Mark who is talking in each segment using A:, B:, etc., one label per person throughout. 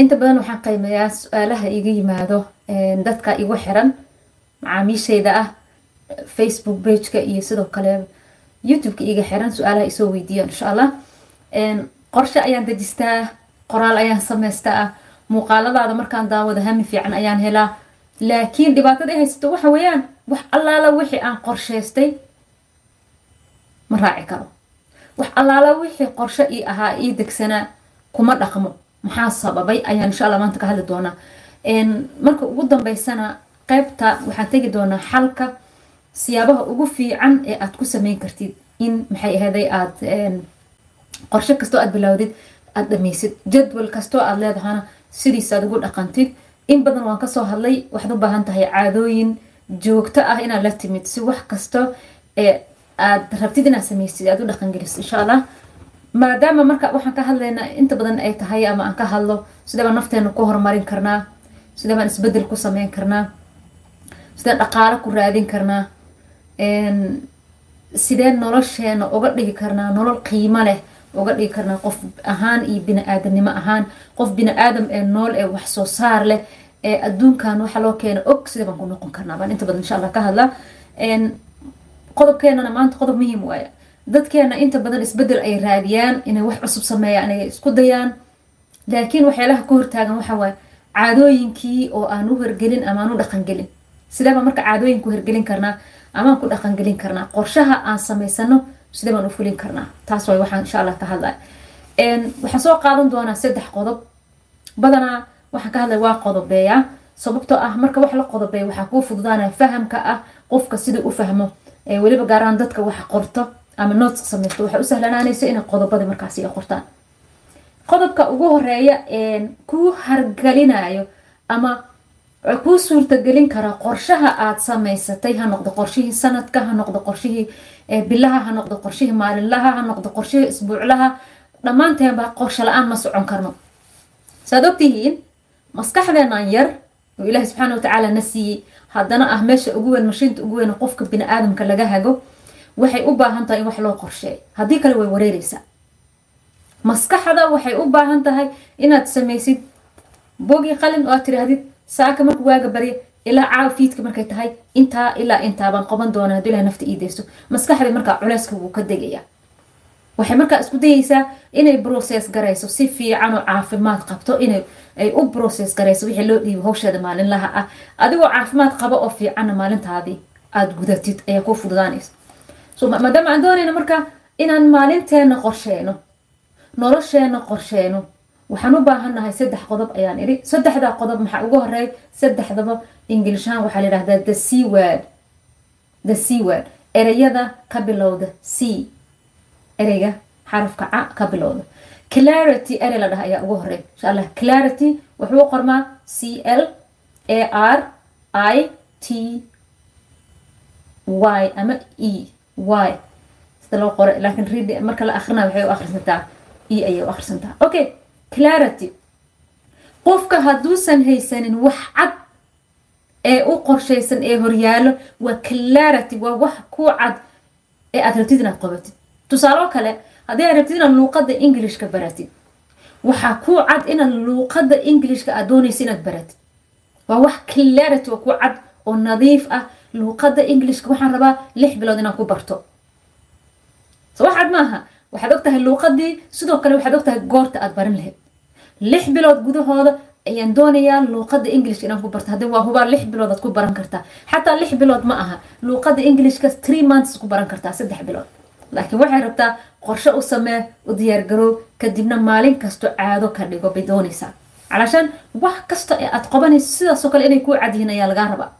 A: inta badan waxaan qiimeeyaa su'aalaha iga yimaado dadka igu xiran macaamiishayda ah facebook bageka iyo sidoo kale youtube-ka iga xiran su'aalaha isoo weydiiya insha allah qorshe ayaan dejistaa qoraal ayaan samaystaa muuqaaladaada markaan daawado hami fiican ayaan helaa. Laakiin dhibaatada haysato waxa weeyaan wax allaala wixii aan qorshaystay ma raaci karo. Wax allaala wixii qorshe ii ahaa ii degsanaa kuma dhaqmo maxaa sababay ayaan insha alla maanta ka hadli doonaa marka ugu dambeysana qeybta waxaan tegi doonaa xalka siyaabaha ugu fiican ee aad ku sameyn kartid in maxay ahaday aad qorshe kastoo aad bilowdid aad dhameysid jadwal kastoo aad leedahana sidiisaad ugu dhaqantid. In badan waan ka soo hadlay waxaad u baahan tahay caadooyin joogto ah inaad la timid. Si wax kasto ee aad rabtid inaad sameysid aad u dhaqangelisid insha allah maadaama marka waxaan ka hadlaynaa inta badan ay tahay ama aan ka hadlo sidee baan nafteena ku horumarin karnaa? Sidee baan isbeddel ku sameyn karnaa? Sidee dhaqaalo ku raadin karnaa? Sidee nolosheena uga dhigi karnaa? Nolol qiimo leh uga dhigi karnaa? Qof ahaan iyo bini-aadanimo ahaan. Qof bini-aadam ee nool ee wax soo saar leh ee adduunkan waxa loo keena og sidee baan ku noqon karnaa? Baan inta badan insha allah ka hadlaa. Qodobkeenana maanta qodob muhiim waaya dadkeena inta badan isbeddel ay raadiyaan inay wax cusub sameeyaan inay isku dayaan. Laakiin waxyaalaha ka hortaagan waxa caadooyinkii oo aan u hergelin ama aan u dhaqangelin. Sidee baan marka caadooyinku hergelin karnaa? Amaan ku dhaqangelin karnaa? Qorshaha aan samaysano sidee u fulin karnaa? Taas waay waxaan insha allah ka hadlaya waxaan soo qaadan doonaa saddex qodob. Badanaa waxaan ka hadlaya waa qodobeeya. Sababtoo ah marka wax la qodobeeya waxaa kuu fududaanaya fahamka ah qofka siduu u fahmo. Weliba gaaraan dadka wax qorto ama nootska samaysto waxay u sahlanaanaysa inay qodobadii markaasi ay qortaan. Qodobka ugu horreeya kuu hargelinayo ama kuu suurtagelin karaa qorshaha aad samaysatay ha noqdo qorshihii sanadka ha noqdo qorshihii bilaha ha noqdo qorshihii maalinlaha ha noqdo qorshihii isbuuclaha dhammaanteenba qorsho la'aan ma socon karno. Saad ogtihiin maskaxdeenan yar oo ilaahi subxaana watacaala na siiyey haddana ah meesha ugu weyn mashiinta ugu weyn qofka bini aadamka laga hago waxay u baahan tahay in wax loo qorsheeyo. Haddii kale way wareereysaa maskaxda waxay u baahan tahay inaad samaysid bogi qalin oo aad tiraahdid saaka marka waaga barya ilaa caaw fiidka markay tahay intaa ilaa intaabaan qaban doona haduu ilahay nafta ii deysto maskaxdii markaa culeyska wuu ka degaya. Waxay markaa isku dayeysaa inay brocess garayso si fiican oo caafimaad qabto inay ay u brocess garayso wixii loo dhiibo hawsheeda maalinlaha ah. Adigoo caafimaad qaba oo fiicanna maalintaadii aada gudatid ayaa kuu fududaanaysa so aan doonayno marka inaan maalinteena qorsheeno nolosheena qorsheeno. Waxaan u baahannahay saddex qodob ayaan idhi. Saddexdaa qodob maxaa ugu horeey saddexdaba inglishaan waxaa la yidhahdaa the c word. The c word. Ereyada ka bilowda c. Ereyga xarafka ca ka bilowda. Clarity erey la dhaha ayaa ugu horeey insha allah clarity wuxuu qormaa c l a r i t y ama e y sida loo qora laakiin marka la akhrina waxay u akhrisantaa e ayay u akhrisantaa. Okay clarity. Qofka hadduusan haysanin wax cad ee u qorshaysan ee horyaalo waa clarity waa wax ku cad ee aad rabtid inaad qabatid tusaalo kale haddii aad rabtid inaad luuqada englishka baratid waxaa ku cad inaad luuqada englishka aad doonaysa inaad baratid. Waa wax clarity waa ku cad oo nadiif ah luuqada englishka waxaan rabaa lix bilood inaan ku barto. So wax cad maaha waxaad ogtahay luuqadii sidoo kale waxaad ogtahay goorta aad barin lahayd. Lix bilood gudahooda ayaan doonayaa luuqada englishka inaan ku barto. Haddii waa hubaa lix bilood aad ku baran kartaa. Xataa lix bilood ma aha luuqada englishka three months ku baran kartaa saddex bilood. Laakiin waxay rabtaa qorshe u samee u diyaargarow kadibna maalin kasto caado ka dhigo bay doonaysaa. Calashaan wax kasta ee aad qabanayso sidaasoo kale inay kuu cadyihiin ayaa lagaa rabaa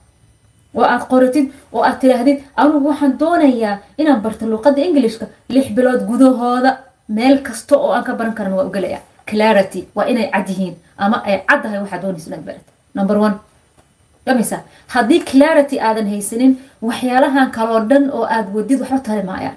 A: oo aad qoratid oo aad tiraahdid anugu waxaan doonayaa inaan barto luuqada englishka lix bilood gudahooda meel kasta oo aan ka baran karan waa ugelaya clarity waa inay cad yihiin ama ay caddahay waxaa doonaysa inaad barat number one. Dhamaysa haddii clarity aadan haysanin waxyaalahan kaloo dhan oo aad wadid waxba tari maayaan.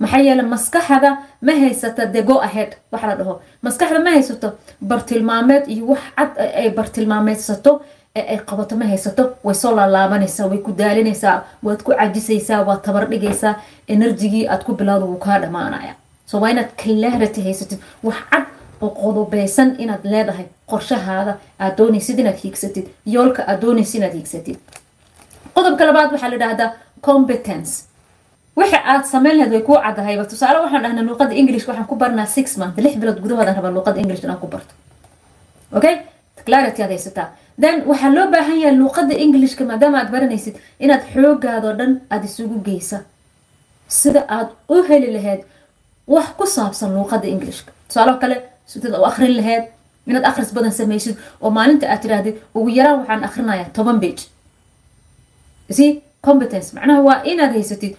A: Maxaa yeele maskaxda ma haysata the go ahead waxa la dhaho. Maskaxda ma haysato bartilmaameed iyo wax cad ay bartilmaameedsato ay qabato ma haysato. Way soo laalaabanaysaa way ku daalinaysaa waad ku cajisaysaa waad tabar dhigaysaa enerjigii aad ku bilowda wuu kaa dhamaanaya so waa inaad clarity haysatid wax cad oo qodobeysan inaad leedahay qorshahaada aad doonaysid inaad hiigsatid yoolka aad doonaysid inaad hiigsatid. Qodobka labaad waxaa la dhahdaa competence. Waxa aad samayn lahayd way kuu cadahayba tusaale waxaan dhahnaa luuqada english waxaan ku barnaa six month lix bilood gudahoodan rabaa luuqada english inaan ku barto. Okay? Clarity aad haysataa then waxaa loo baahan yahay luuqada englishka maadaama aad baranaysid inaad xoogaadoo dhan aada isugu geysa. Sida aad u heli lahayd wax ku saabsan luuqada englishka tusaalo kale sidaad u akrin lahayd inaad akhris badan samaysid oo maalinta aad tidhaahdid ugu yaraan waxaan akrinayaa toban bage si competence macnaha waa inaad haysatid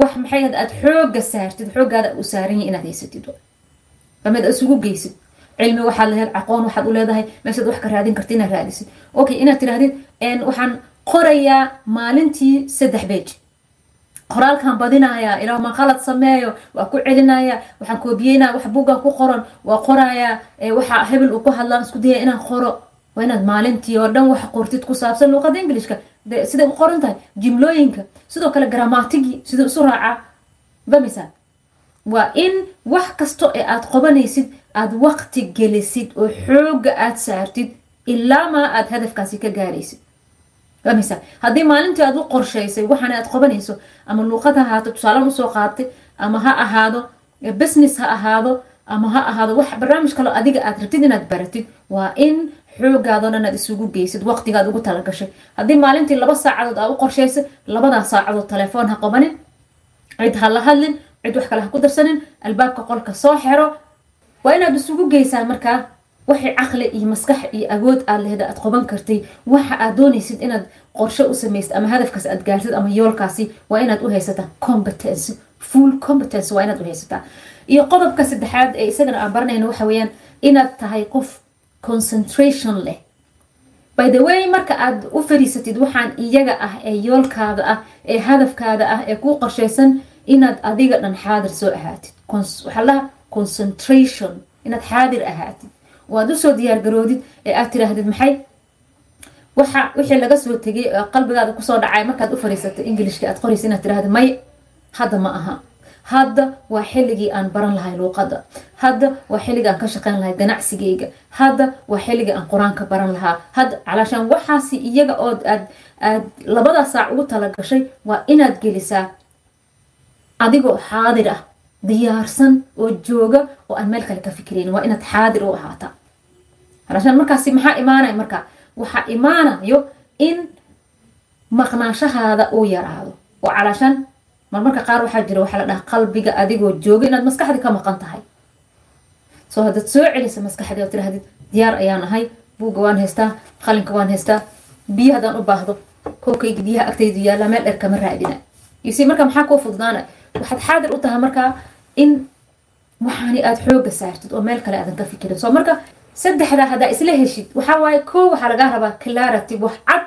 A: wax maxay ahayd aad xooga saartid xoogaada u saaran yahay inaad haysatid. Amid isugu geysid cilmi waxaad lahayd aqoon waxaad u meeshaad wax ka raadin karta inaad raadisid. Okay inaad tidhahdid waxaan qorayaa maalintii saddex bage qoraalkaan badinayaa ilaa ma qalad sameeyo waa ku celinaya waxaan koobiyeynaya wax buuggan ku qoran waa qorayaa waxa hebel uu ku hadlaan isku daya inaan qoro. Waa inaad maalintii oo dhan wax qortid ku saabsan luuqada englishka siday u qoran tahay jimlooyinka sidoo kale gramatigii sida isu raacaa famisa waa in wax kasto ee aad qobanaysid aad waqti gelisid oo xooga aad saartid ilaa maa aad hadafkaasi ka gaaraysid. Famisa haddii maalintii aad u qorshaysay waxaana aad qobanayso ama luuqad ha ahaato tusaalaan u soo qaatay ama ha ahaado business ha ahaado ama ha ahaado wax barnaamij kaloo adiga aad rabtid inaad baratid waa in xoogaadoo dhan aad isugu geysid waqtigaad ugu talagashay haddii maalintii laba saacadood aad u qorshaysay labadaa saacadood telefoon ha qabanin cid ha la hadlin cid wax kale ha ku darsanin albaabka qolka soo xero waa inaad isugu geysaa markaa waxay caqli iyo maskax iyo awood aad lehda aad qoban kartay. Waxa aad doonaysid inaad qorshe u samaysid ama hadafkaas aad gaartid ama yoolkaasi waa inaad u haysataa competence full competence waa inaad u haysataa iyo qodobka saddexaad ee isagana aan baranayno waxa weeyaan inaad tahay qof concentration leh. By the way marka aad u fariisatid waxaan iyaga ah ee yoolkaada ah ee hadafkaada ah ee kuu qorshaysan inaad adiga dhan xaadir soo ahaatid concentration inaad xaadir ahaatid. Oo aad u soo diyaargaroodid ee aad tiraahdid maxay? Waxa wixii laga soo tegay qalbigaada ku soo dhacay markaad u fariisatay englishka aad qoraysa inaad tirahdid may hadda ma aha. Hadda waa xilligii aan baran lahay luuqada hadda waa xilligii aan ka shaqeyn lahay ganacsigayga. Hadda waa xilligii aan qur'aanka baran lahaa. Hadda calaashaan waxaasi iyaga ood aad aad labada saac ugu talagashay waa inaad gelisaa adigoo xaadir ah diyaarsan oo jooga oo aan meel kale ka fikirayn waa inaad xaadir u ahaataa. Calaashaan markaasi maxaa imaanaya marka? Waxaa imaanayo in maqnaashahaada uu yaraado. Oo calaashaan marmarka qaar waxaa jira waxaa la dhaha qalbiga adigoo jooga inaad maskaxdii ka maqan tahay. Soo haddaad soo celisa maskaxdii oo tirahdid diyaar ayaan ahay buugga waan haystaa qalinka waan haystaa biyo haddaan u baahdo kookayga biyaha agtaydu yaallaa meel dher kama raadina ysi marka maxaa kuu fududaana waxaad xaadir u tahay markaa in waxaani aada xooga saartid oo meel kale aadan ka fikirin soo marka saddexdaa haddaa isla heshid waxaa waaye koo waxaa lagaa rabaa clarity wax cad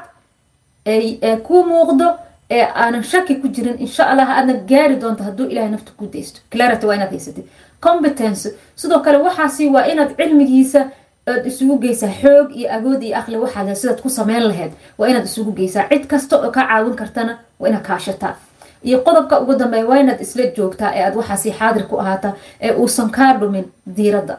A: ee kuu muuqdo ee aanan shaki ku jirin insha allah aadna gaari doonto hadduu ilahay nafta ku daysto. Clarity waa inaad haysatid. Competence sidoo kale waxaasi waa inaad cilmigiisa aad isugu geysaa xoog iyo agood iyo aqli waxaad sidaad ku sameyn lahayd. Waa inaad isugu geysaa. Cid kasta oo kaa caawin kartana waa inaad kaashataa iyo qodobka ugu dambeeya waa inaad isla joogtaa ee aad waxaasi xaadir ku ahaataa ee uusan kaa dhumin diiradda.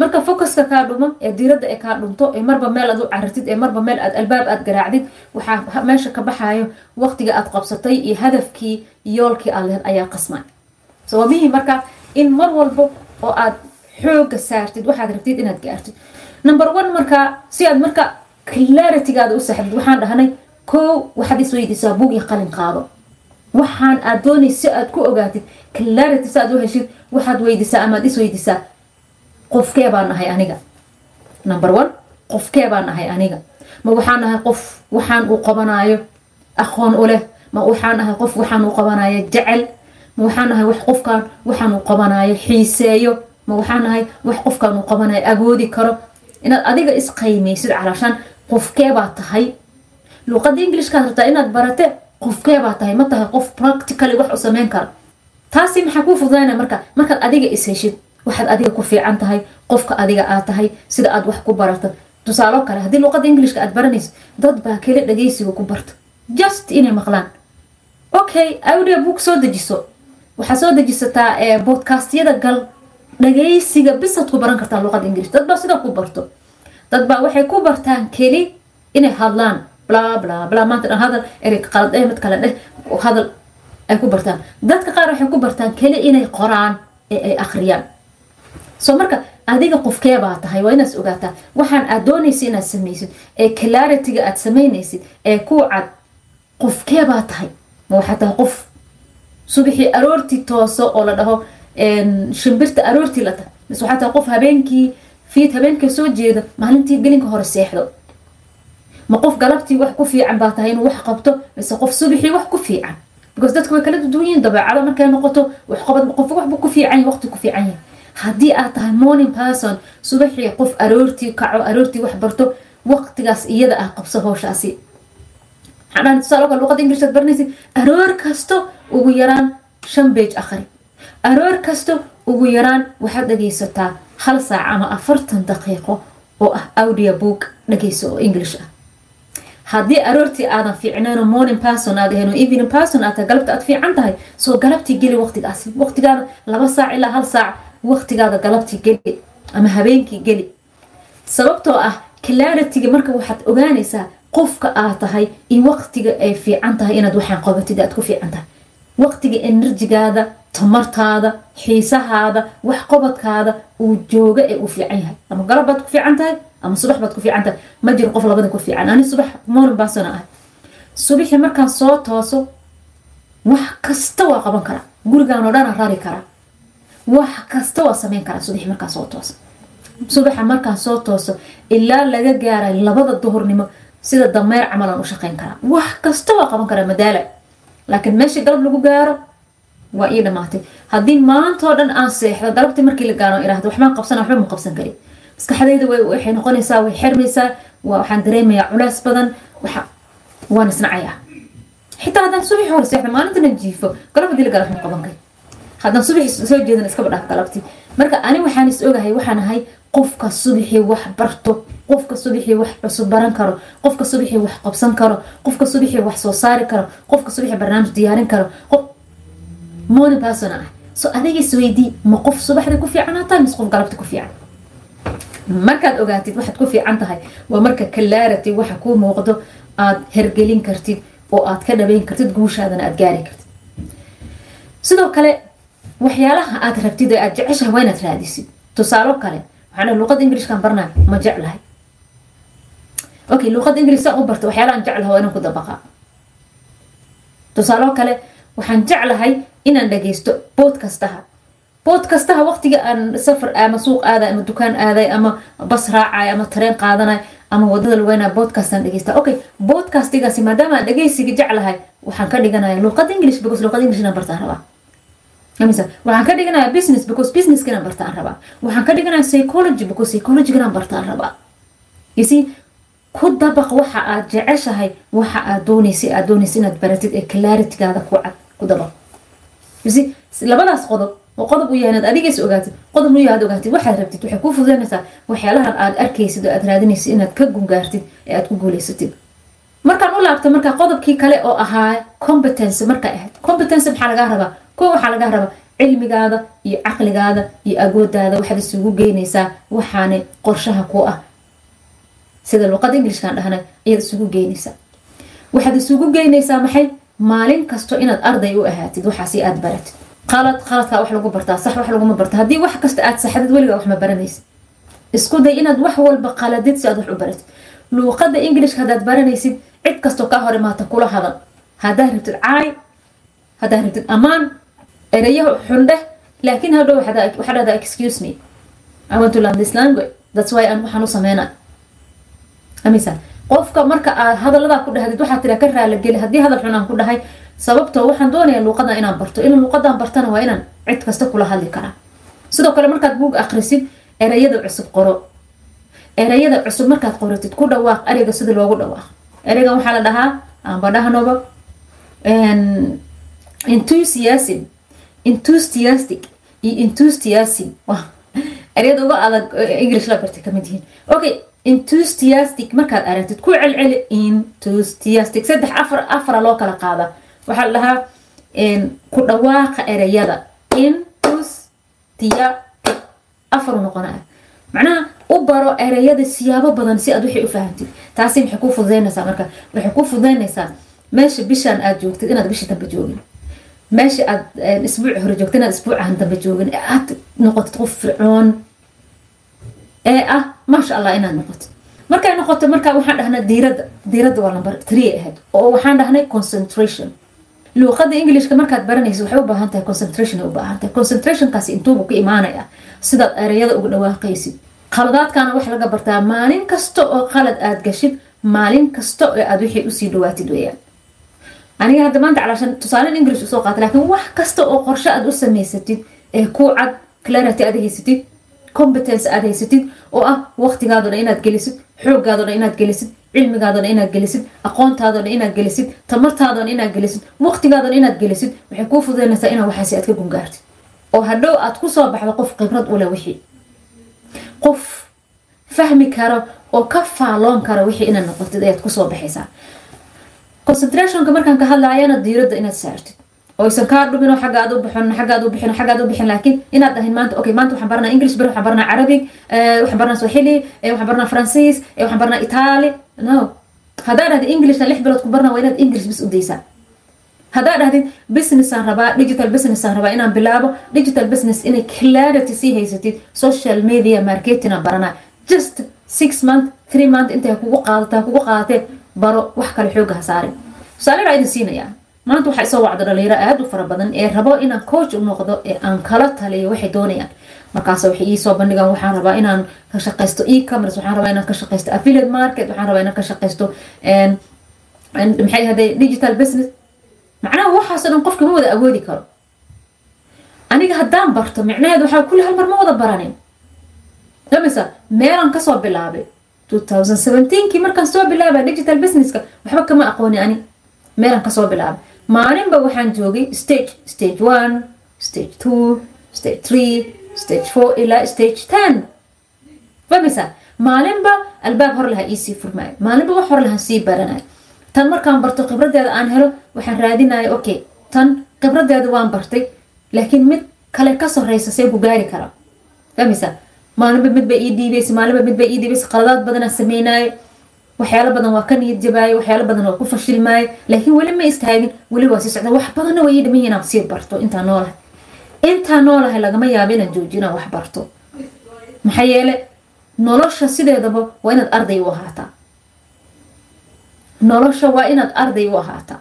A: Marka focuska kaa dhumo ee diiradda ee kaa dhunto ee marba meel aad u carirtid ee marba meel aad albaab aad garaacdid waxaa meesha ka baxayo waqtiga aad qabsatay iyo hadafkii yoolkii aad lehed ayaa qasmay so waa muhiim marka in mar walbo oo aad xooga saartid waxaad rabtid inaad gaartid. Number one marka si aad marka claritygaada u saxdid waxaan dhahnay kow waxaad isweydiisaa bug iyo qalin qaado waxaan aad doonaysa si aad ku ogaatid clarity si aad u heshid waxaad weydiisaa amaad isweydiisaa qofkee baan ahay aniga? Number one qofkee baan ahay aniga? Ma waxaan ahay qof waxaan uu qabanayo aqoon u leh? Ma waxaan ahay qof waxaan uu qabanayo jecel? Ma waxaan ahay wax qofkan waxaan uu qabanayo xiiseeyo? Ma waxaan ahay wax qofkan uu qabanayo agoodi karo? Inaad adiga isqaymaysid calaashaan qofkee baa tahay? Luuqada englishkaad rabtaa inaad barate qofkee baa tahay ma tahay qof practically wax u sameyn kara taasi maxaa kuu fududayna marka markaad adiga is heshid waxaad adiga ku fiican tahay qofka adiga aad tahay sida aad wax ku barato. Tusaalo kale haddii luuqada englishka aad baranayso dad baa kale dhagaysiga ku barta. Just inay maqlaan. Okay audio book soo dejiso. Waxaad soo dejisataa bodcastyada gal dhagaysiga bisaad ku baran kartaa luqada ingiriis dad baa sidaa ku barto. Dad baa waxay ku bartaan keli inay hadlaan bla bla bla. Maanta dhan hadal erey qalad dadka qaar waxay ku bartaan keli inay qoraan ee ay akhriyaan. Soo marka adiga qofkee baa tahay waa inaad ogaataa. Waxaan aad doonaysid inaad samaysid ee claritiga aad samaynaysid ee ku cad qofkee baa tahay. Ma waxaa tahay qof subaxii aroortii tooso oo la dhaho shimbirta aroortii la tahay mise waxaa tahay qof habeenkii fiid habeenkii soo jeeda maalintii gelinka hore seexdo ma qof galabtii wax ku fiican baa tahay inuu wax qabto mise qof subaxii wax ku fiican. Because dadku way kala duwan yihiin dabeecado markay noqoto qof waxbu ku fiican waqti ku fiican haddii aad tahay morning person subaxii qof aroortii kaco aroortii wax barto waqtigaas iyada ah qabso howshaasi. Maxaan tusaale kale luqada ingiriisaad baranaysid aroor kasto ugu yaraan shan beej akhri. Aroor kasto ugu yaraan waxaad dhagaysataa hal saac ama afartan daqiiqo oo ah audio book dhagayso oo english ah haddii aroortii aadan fiicnayn oo morning person aad ahayn oo evening person aad galabta aad fiican tahay soo galabtii geli waqtigaasi waqtigaada laba saac ilaa hal saac waqtigaada galabtii geli ama habeenkii geli. Sababtoo ah claritiga marka waxaad ogaanaysaa qofka aad tahay iyo waqtiga ay fiican tahay inaad waxaan qabatid aad ku fiican tahay. Waqtiga enerjigaada tamartaada xiisahaada wax qobadkaada uu jooga ee uu fiican yahay. Ama galab baad ku fiican tahay ama subax baad ku fiican tahay ma jiro qof labada ku fiican. Ani subax morning baasona ah. Subaxii markaan soo tooso wax kasta waa qaban karaa. Gurigaan oo dhana rari karaa. Wax kasta waa sameyn karaa subaxii markaan soo tooso. Subaxa markaan soo tooso ilaa laga gaaray labada duhurnimo sida dameer camalaan u shaqeyn karaa. Wax kasta waa qaban karaa madaala laakiin meeshii galab lagu gaaro waa ii dhamaatay. Haddii maantoo dhan aan seexdo galabtii markii la gaaro irahdo waxbaan qabsana waxba ma qabsan karin maskaxdayda waxay noqonaysaa way xirmaysaa waxaan dareemayaa culays badan waan isnacayaa xitaa haddaan subaxi hore seexdo maalintana jiifo galab haddii la gaaro waxma qaban karin. Haddaan subaxi soo jeedan iskaba dhaaf galabtii. Marka ani waxaan is ogahay waxaan ahay qofka subaxii wax barto qofka subaxii wax cusub baran karo qofka subaxii wax qabsan karo qofka subaxii wax soo saari karo qofka subaxii barnaamij diyaarin karo morning person ah so adiga isweydii ma qof subaxdii ku fiicanaa tahay mise qof galabti ku fiican markaad ogaatid waxaad ku fiican tahay waa marka clarity waxa kuu muuqdo aad hergelin kartid oo aad ka dhabeyn kartid guushaadana aad gaari kartid. Sidoo kale waxyaalaha aad rabtid ee aad jeceshahay waa inaad raadisid. Tusaalo kale waxaan luqada ingilishkaan barnaa ma jeclahay. Okay luqada ingilish u barta waxyaalahaan jeclahay waa inaan ku dabaqaa. Tusaalo kale waxaan jeclahay inaan dhagaysto bodkastaha bodkastaha waqtiga aan safar ama suuq aaday ama dukaan aaday ama bas raacay ama tareen qaadanay ama waddada lugeynaya bodkastaan dhagaysta okay bodkastigaasi maadaama aan dhagaysiga jeclahay waxaan ka dhiganaya luqada english because luqada english bartaan rabaa. Waxaan ka dhiganaya business because business inaan bartaan rabaa. Waxaan ka dhiganaya psychology because psychology inaan bartaan rabaa. You ku dabaq waxa aad jeceshahay waxa aad doonaysa aad doonaysa inaad baratid ee claritygaada ku cad ku dabaq. You labadaas qodob oo qodob u yahay inaad adigiis ogaatid qodob u yahay aad ogaatid waxaad rabtid waxay kuu fududaynaysaa waxyaalahan aad arkaysid oo aad raadinaysid inaad ka gungaartid ee aad ku guulaysatid. Markaan u laabto markaa qodobkii kale oo ahaa competence markay ahayd. Competence maxaa lagaa rabaa? Kuwa waxaa lagaa rabaa cilmigaada iyo caqligaada iyo agoodaada waxaad isugu geynaysaa waxaana qorshaha ku ah. Sida luqada ingilishkaan dhahnay ayaad isugu geynaysaa waxaad isugu geynaysaa maxay? Maalin kasto inaad arday u ahaatid waxaasi aad baratid qalad qaladkaa wax lagu bartaa sax wax laguma barta. Haddii wax kasta aad saxdid weligaa wax ma baranaysid isku day inaad wax walba qaladid si aad wax u baratid luuqada ingilishka haddaad baranaysid cid kastoo kaa hor imaata kula hadal. Haddaad rabtid caay haddaad rabtid ammaan erayaha xundheh laakiin hadhow waxaa dhahdaa excuse me I to learn this language. That's why aan waxaan u sameynay amisa qofka marka aad hadaladaa ku dhahdid waxaad tiraa ka raalageli haddii hadal xun aan ku dhahay sababtoo waxaan doonayaa luuqadan inaan barto. Inaan luuqadan bartana waa inaan cid kasta kula hadli karaa. Sidoo kale markaad buug akrisid erayada cusub qoro. Erayada cusub markaad qoratid ku dhawaaq ereyga sida loogu dhawaaq. Ereygan waxaa la dhahaa aanba dhahnoba enthusiasm iyo enthusiasm. Ereyada uga adag english la bartay ka mid yihiin. Okay enthusiastic markaad aragtid ku celceli enthusiastic. Saddex afar afara loo kala qaada waxaa la dhahaa ku dhawaaqa ereyada enthusiastic afaru noqonaya macnaha u baro ereyada siyaabo badan si aad wixii u fahamtid taasi maxay kuu fududeynaysaa marka? Waxay kuu fududeynaysaa meesha bishaan aad joogtid inaad bishii dambe joogin? Meesha aad isbuuci hore joogtid inaad isbuucahan dambe joogin? Ee aad noqotid qof fircoon? Ee ah maasha allah inaad noqotid. Markay noqoto marka waxaan dhahnaa diiradda diiradda waa lambar three ahayd oo waxaan dhahnay concentration luuqada englishka markaad baranaysa waxay u baahan tahay concentration ay u baahan tahay concentrationkaasi intuubu ka imaanaya sidaad ereyada uga dhawaaqaysid. Qaladaadkana wax laga bartaa maalin kasta oo qalad aad gashid maalin kasta oo aad wixii u sii dhawaatid weeyaan. Aniga hadda maanta calaashan tusaalen english u soo qaata laakiin wax kasta oo qorshe aad u samaysatid ee ku cad clarity aad haysatid competence aad haysatid oo ah waqtigaado dhan inaad gelisid xoogaado dhan inaad gelisid cilmigaado dhan inaad gelisid aqoontaado dhan inaad gelisid tamartaado dhan inaad gelisid waqtigaado dhan inaad gelisid waxay kuu fududeynaysaa inaa waxaasi aad ka gungaartid. Oo hadhow aad ku soo baxdo qof khibrad u leh wixii. Qof fahmi karo oo ka faaloon kara wixii inaad noqotid ayaad ku soo baxaysaa. Concentrationka markaan ka hadlaayana diiradda inaad saartid oysan kaa dhubin oo xagga aad u bixin xagga aad u bixin xagga aad u bixin laakiin inaad dhahin maanta okay maanta waxaan baranaa english beri waxaan baranaa carabig waxaan baranaa swahili waxaan baranaa faransiis waxaan baranaa itaali. No. Haddaa dhahdi englishna lix bilood ku barna waa inaad english bis u daysaa haddaa dhahdid businessaan rabaa digital businessaan rabaa inaan bilaabo digital business inay clarity sii haysatid social media marketing aan just six month three month intay kugu qaadataa kugu qaadatee baro wax kale xooga ha saarin. Tusaaledaa idin siinayaa maanta waxaa isoo wacda dhalinyaro aada u fara badan ee rabo inaan coach u noqdo ee aan kala taliyo waxay doonayaan. Markaas waxay iisoo bandhigaan waxaan rabaa inaan ka shaqaysto e-commerce waxaan rabaa inaan ka shaqaysto affiliate market waxaan rabaa inaan ka shaqaysto maxay ahday digital business. Macnaha waxaasoo dhan qofka ma wada awoodi karo. Aniga haddaan barto micnaheedu waxaa kulli hal mar ma wada baranin. Damisa meelaan ka soo bilaabay 2017kii markaan soo bilaabay digital businesska waxba kama aqooni ani. Meelaan ka soo bilaabay maalinba waxaan joogay stage stage one stage two stage three stage four ilaa stage ten. Famisa maalinba albaab hor lahaa iisii furmaayo maalinba wax hor lahaan sii baranay tan markaan barto khibradeeda aan helo waxaan raadinaya okay tan khibradeeda waan bartay laakiin mid kale ka soreysa see ku gaari kara famisa maalinba midba ii dhiibaysa maalinba midba ii dhiibaysa qaladaad badanaa sameynaayo waxyaalo badan waa ka niyad jabaayo waxyaalo badan waa ku fashilmaayo laakiin weli ma istaagin weli waa sii socda. Wax badanna waa ii inaan sii barto. Intaa noolahay intaa noolahay lagama yaabo inaan joojiyo inaan wax barto. Maxaa yeele nolosha sideedaba waa inaad arday u ahaataa. Nolosha waa inaad arday u ahaataa.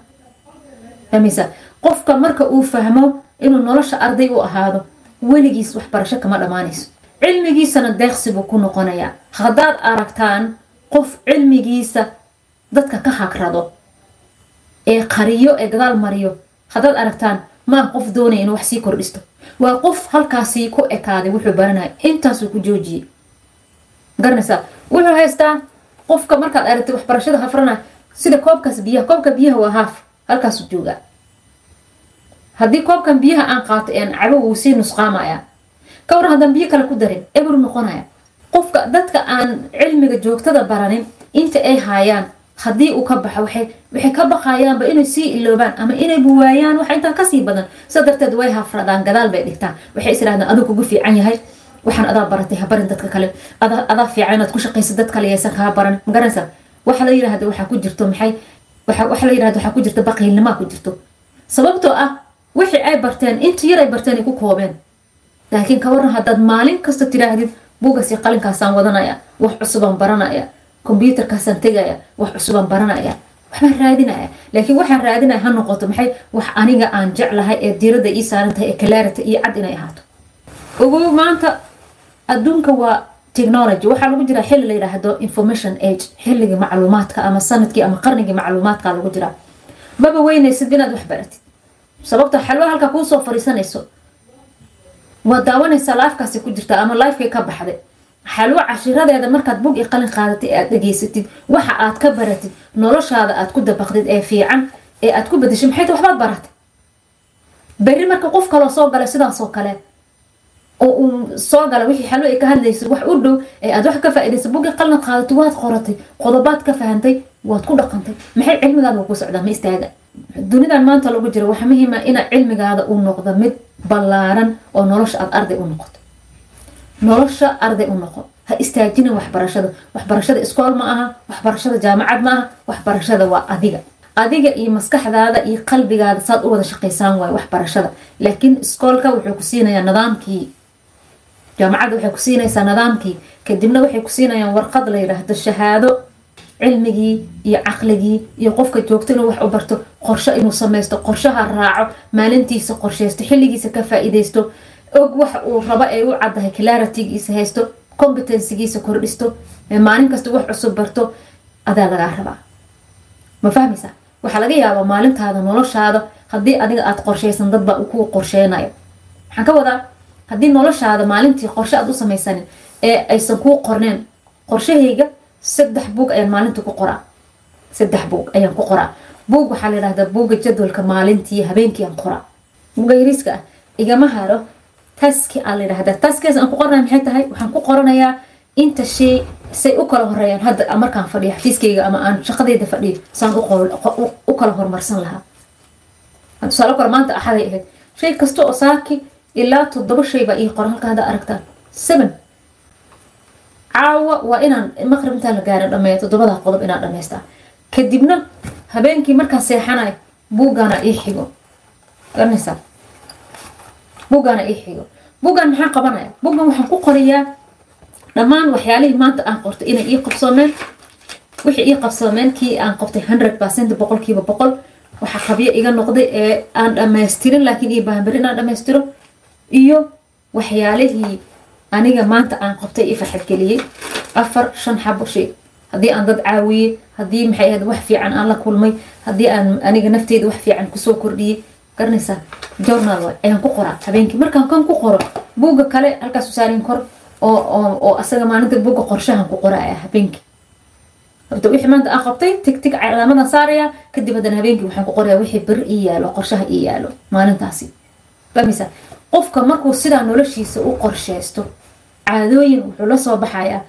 A: Famisa qofka marka uu fahmo inuu nolosha arday u ahaado weligiis waxbarasho kama dhammaanayso. Cilmigiisana deeqsi buu ku noqonayaa. Haddaad aragtaan qof cilmigiisa dadka ka hagrado ee qariyo ee gadaal mariyo. Haddaad aragtaan maa qof doonaya inuu wax sii kordhisto. Waa qof halkaasii ku ekaaday wuxuu baranaya intaasuu ku joojiyey. Garanaysaa wuxuu haystaa qofka markaad aragtay waxbarashada hafrana sida koobkaas biyaha koobka biyaha waa haaf. Halkaasuu joogaa. Haddii koobkan biyaha aan qaato aan cabo wuu sii nusqaamaya. Ka waran haddaan biyo kale ku darin ebru noqonaya qofka dadka aan cilmiga joogtada baranin inta ay haayaan haddii uu ka baxo waxay ka baqayaanba inay sii iloobaan ama inay buwaayaan waxa intaa ka sii badan. Sida darteed way hafradaan gadaal bay dhigtaan. Waxay isirahdaan aduu kugu fiican yahay? Waxaan adaa baratay habarin dadka kale. Adaa fiican inaad ku shaqaysa dad kale yaysan kaa baran magaranaysa waxa la yirahda waxaa ku jirto maxay? Waxa la yirahda waxaa ku jirto baqiilnimaa ku jirto. Sababtoo ah wixii ay barteen inta yar ay barteen ay ku koobeen. Laakiin ka waran haddaad maalin kasta tiraahdid buugasi qalinkaasaan wadanaya wax cusubaan baranaya kombyuutarkaasaan tegaya wax cusubaan baranaya waxbaan raadinaya. Laakiin waxaan raadinaya ha noqoto maxay wax aniga aan jeclahay ee diiradda ii saaran ee clarity iyo cad inay ahaato. Ogow maanta adduunka waa technology. Waxaa lagu jiraa xilli la yidhaahdo information age. Xilligii macluumaadka ama sannadkii ama qarnigii macluumaadka lagu jiraa. Maba weynaysid inaad wax baratid. Sababta xalwa halkaa kuusoo fariisanayso waa daawanaysaa lifekaasi ku jirta ama lifekay ka baxday. Xalwo cashiradeeda markaad bug i qalin qaadatay ee aad dhegaysatid waxa aad ka baratid noloshaada aad ku dabaqdid ee fiican ee aad ku bedeshay maxay ta waxbaad baratay berri marka qof kaloo soo galay sidaasoo kale. Oo uu soo gala wixii xalwo ay ka hadlaysay wax u dhow ee aad wax ka faa'idaysay bugi qalin qaadatay waad qoratay qodobaad ka fahantay waad ku dhaqantay. Maxay cilmigaada ku socdaa? Ma istaaga dunidan maanta lagu jiro waxaa muhiima ina cilmigaada uu noqdo mid ballaaran oo nolosha aad arday u noqoto. Nolosha arday u noqo. Ha istaajinin waxbarashada. Waxbarashada iskool ma aha waxbarashada jaamacad ma aha waxbarashada waa adiga. Adiga iyo maskaxdaada iyo qalbigaada saad u wada shaqaysaan waay waxbarashada. Laakiin iskoolka wuxuu ku siinayaa nidaamkii. Jaamacadda waxay ku siinaysaa nidaamkii. Kadibna waxay ku siinayaan warqad la yidhaahdo shahaado cilmigii iyo caqligii iyo qofka joogto inuu wax u barto qorsho inuu samaysto qorshaha raaco maalintiisa qorsheysto xilligiisa ka faa-iideysto og waxa uu rabo ee u caddahay claritigiisa haysto competencygiisa kordhisto maalin kasta wax cusub barto adaa lagaa rabaa. Ma fahmaysaa? Waxaa laga yaabaa maalintaada noloshaada haddii adiga aada qorshaysan dadbaa kuu qorsheynayo maxaan ka wadaa haddii noloshaada maalintii qorshe aad u samaysanin ee aysan kuu qorneen qorshahayga saddex buug ayaan maalintii ku qoraa. Saddex buug ayaan ku qoraa. Buug waxaa la yidhahdaa buugga jadwalka maalintii habeenkii aan qoraa. Buugga yariiska ah igama haro taski aa la yidhahdaa taskigaas aan ku qornaya maxay tahay? Waxaan ku qoranayaa inta shay say u kala horeeyaan hadda markaan fadhiyo xafiiskayga ama aan shaqadayda fadhiyo saan u kala horumarsan lahaa. Tusaale kale maanta axaday ahayd. Shay kasta oo saaki ilaa toddoba shay baa ii qoran halka hadda aragtaan seven caawa waa inaan maqrib intaan la gaara dhameeya toddobada qodob inaan dhamaystaa kadibna habeenkii markaan seexanayo buuggaana ii xigo. Garanaysaa buuggaana ii xigo. Buuggan maxaan qabanaya buuggan waxaan ku qorayaa dhammaan waxyaalihii maanta aan qortay inay ii qabsoomeen. Wixii ii qabsoomeen kii aan qabtay hundred percent boqolkiiba boqol. Waxaa qabyo iga noqday ee aan dhamaystirin laakiin ii baahan beri inaan dhamaystiro iyo waxyaalihii aniga maanta aan qabtay ii farxadgeliyey afar shan xabo shay haddii aan dad caawiyey haddii maxay ahayd wax fiican aan la kulmay haddii aan aniga nafteyda wax fiican ku soo kordhiyey garanaysaa journal ayaan ku qoraa habeenkii. Markaan kan ku qoro buugga kale halkaas usaarin kor oo asaga maalinta buugga qorshahan ku qoraya habeenkii. Horta maanta aan qabtay tig tig saaraya kadib haddana habeenkii waxaan ku qoraya wixii beri ii yaalo qorshaha ii yaalo maalintaasi qofka markuu sidaa noloshiisa u qorsheysto caadooyin wuxuu la soo baxayaa.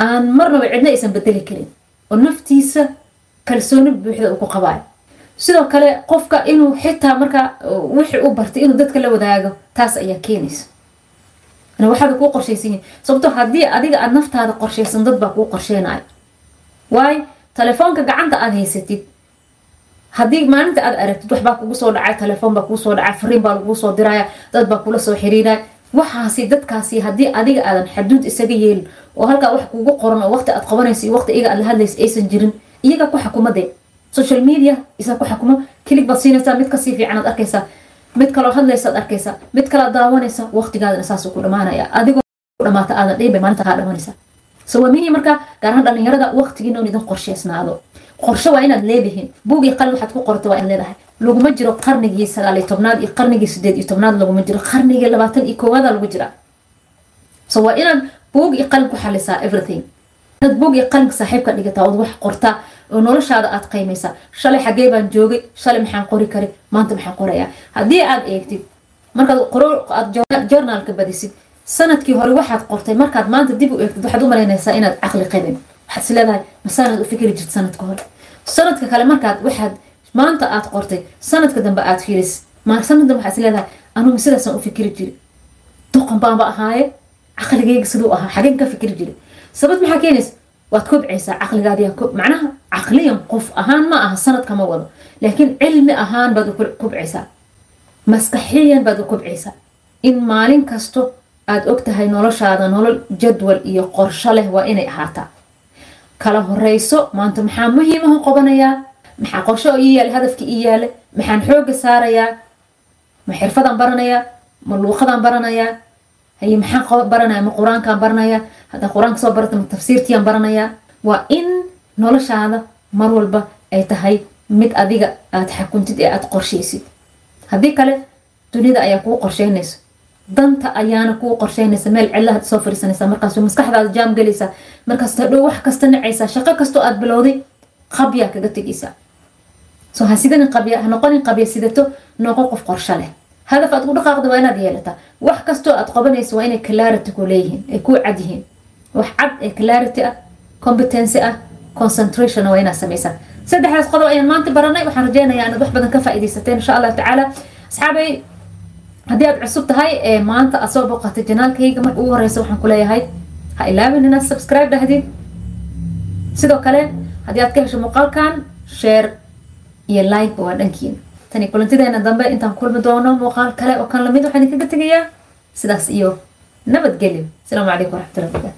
A: Aan marnaba cidna aysan bedeli karin oo naftiisa kalsooni buuxda uu ku qabaayo sidoo kale qofka inuu xitaa markaa wixii u bartay inuu dadka la wadaago taas ayaa keenaysa. Waxaada kuu qorshaysan yihiin sababto haddii adiga aad naftaada qorshaysan dad baa kuu qorsheynayo waayo telefoonka gacanta aad haysatid haddii maalinta aad aragtid waxbaa kugu soo dhacay telefoon baa kuu soo dhacay fariin baa laguu soo diraya dad baa kula soo xiriiraya. Waxaasi dadkaasi haddii adiga aadan xaduud isaga yeelin oo halkaa wax kugu qoran oo waqti aad qabanaysa iyo waqti iyaga aad la hadlaysa aysan jirin iyaga ku xukumadee. Social media isaa ku xukuma kilig baad siinaysaa mid ka sii fiican arkaysaa mid kaloo hadlaysaad arkaysaa mid kalaad daawanaysa waqtigaadana saasuu ku dhamaanaya. Adigoo dhamaata aadan dhihin bay maalinta kaa waa muhiim markaa gaar ahaan dhalinyarada waqtigiina idin qorsheysnaado qorshe waa inaad leedihiin buug iyo qalin waxaad ku qorata waa inaad leedahay. Laguma jiro qarnigii sagaaliyo tobnaad iyo qarnigii sideed iyo tobnaad laguma jiro. Qarnigii labaatan iyo koowaada lagu jira. So waa inaad buug iyo qalin ku xalisaa everything. Inaad buug iyo qalinka saaxiibka dhigataa ood wax qortaa oo noloshaada aad qaymaysaa shalay xaggee baan joogay shalay maxaan qori kari maanta maxaan qorayaa haddii aad eegtid markaad qoro aad journaalka badisid sannadkii hore waxaad qortay markaad maanta dib u eegtid waxaad u malaynaysaa inaad caqli qabin waxaad is leedahay masaanaad u fikri jirta sanadka hore. Sanadka kale markaad waxaad maanta aad qortay sanadka dambe aad fiiris. Sanad dambe waxaad is leedahay anugu sidaasaan u fikri jiri doqon baanba ahaaye caqligayga siduu ahaa xageen ka fikri jiri sabab maxaa keenaysa? Waad kobcaysaa caqligaadiyaa macnaha caqliyan qof ahaan ma aha sanadka ma wado. Laakiin cilmi ahaan baad kobcaysaa. Maskaxiyan baad kobcaysaa. In maalin kasto aad og tahay noloshaada nolol jadwal iyo qorsho leh waa inay ahaataa kala horeyso maanta maxaa muhiimaha qabanayaa maxaa qorsho ii yaalla hadafka ii yaalla maxaan xooga saarayaa? Ma xirfadaan baranayaa? Ma luuqadaan baranayaa? Haye maxaan baranaya ma qur'aankaan baranayaa? Haddaa qur'aanka soo barata ma tafsiirtiiyaan baranayaa? Waa in noloshaada mar walba ay tahay mid adiga aad xakuntid ee aad qorshaysid haddii kale dunida ayaa kuu qorsheynaysa danta ayaana kuu qorsheynaysa meel cilaha soo fariisanaysa markaas maskaxdaada jaam galaysaa markaas hadhow wax kasta nacaysaa shaqo kastoo aad bilowday qabyaa kaga tegaysaa so ha qabya ha noqonin qabya sidato noqo qof qorsho leh. Hadaf aad ku dhaqaaqda waa inaad yeelataa. Wax kastoo aad qabanayso waa inay clarity ku leeyihiin ay kuu cad yihiin. Wax cad ee clarity ah competency ah concentration waa inaad samaysaa. Saddexdaas qodob ayaan maanta baranay waxaan rajeynayaa inaad wax badan ka faa'iidaysateen insha allahu tacaala. Asxaabay haddii aad cusub tahay ee maanta aad soo booqatay janaalkayga marka ugu horeysa waxaan ku leeyahay ha ilaabin inaad subscribe dhahdid sidoo kale haddii aad ka hesho muuqaalkan share iyo like waa dhankiina tani kulantideena dambe intaan kulmi doono muuqaal kale oo kan la mid waxaan idinkaga tegayaa sidaas iyo nabadgelyo. Asalaamu calaykum waraxmatullahi wabarakatu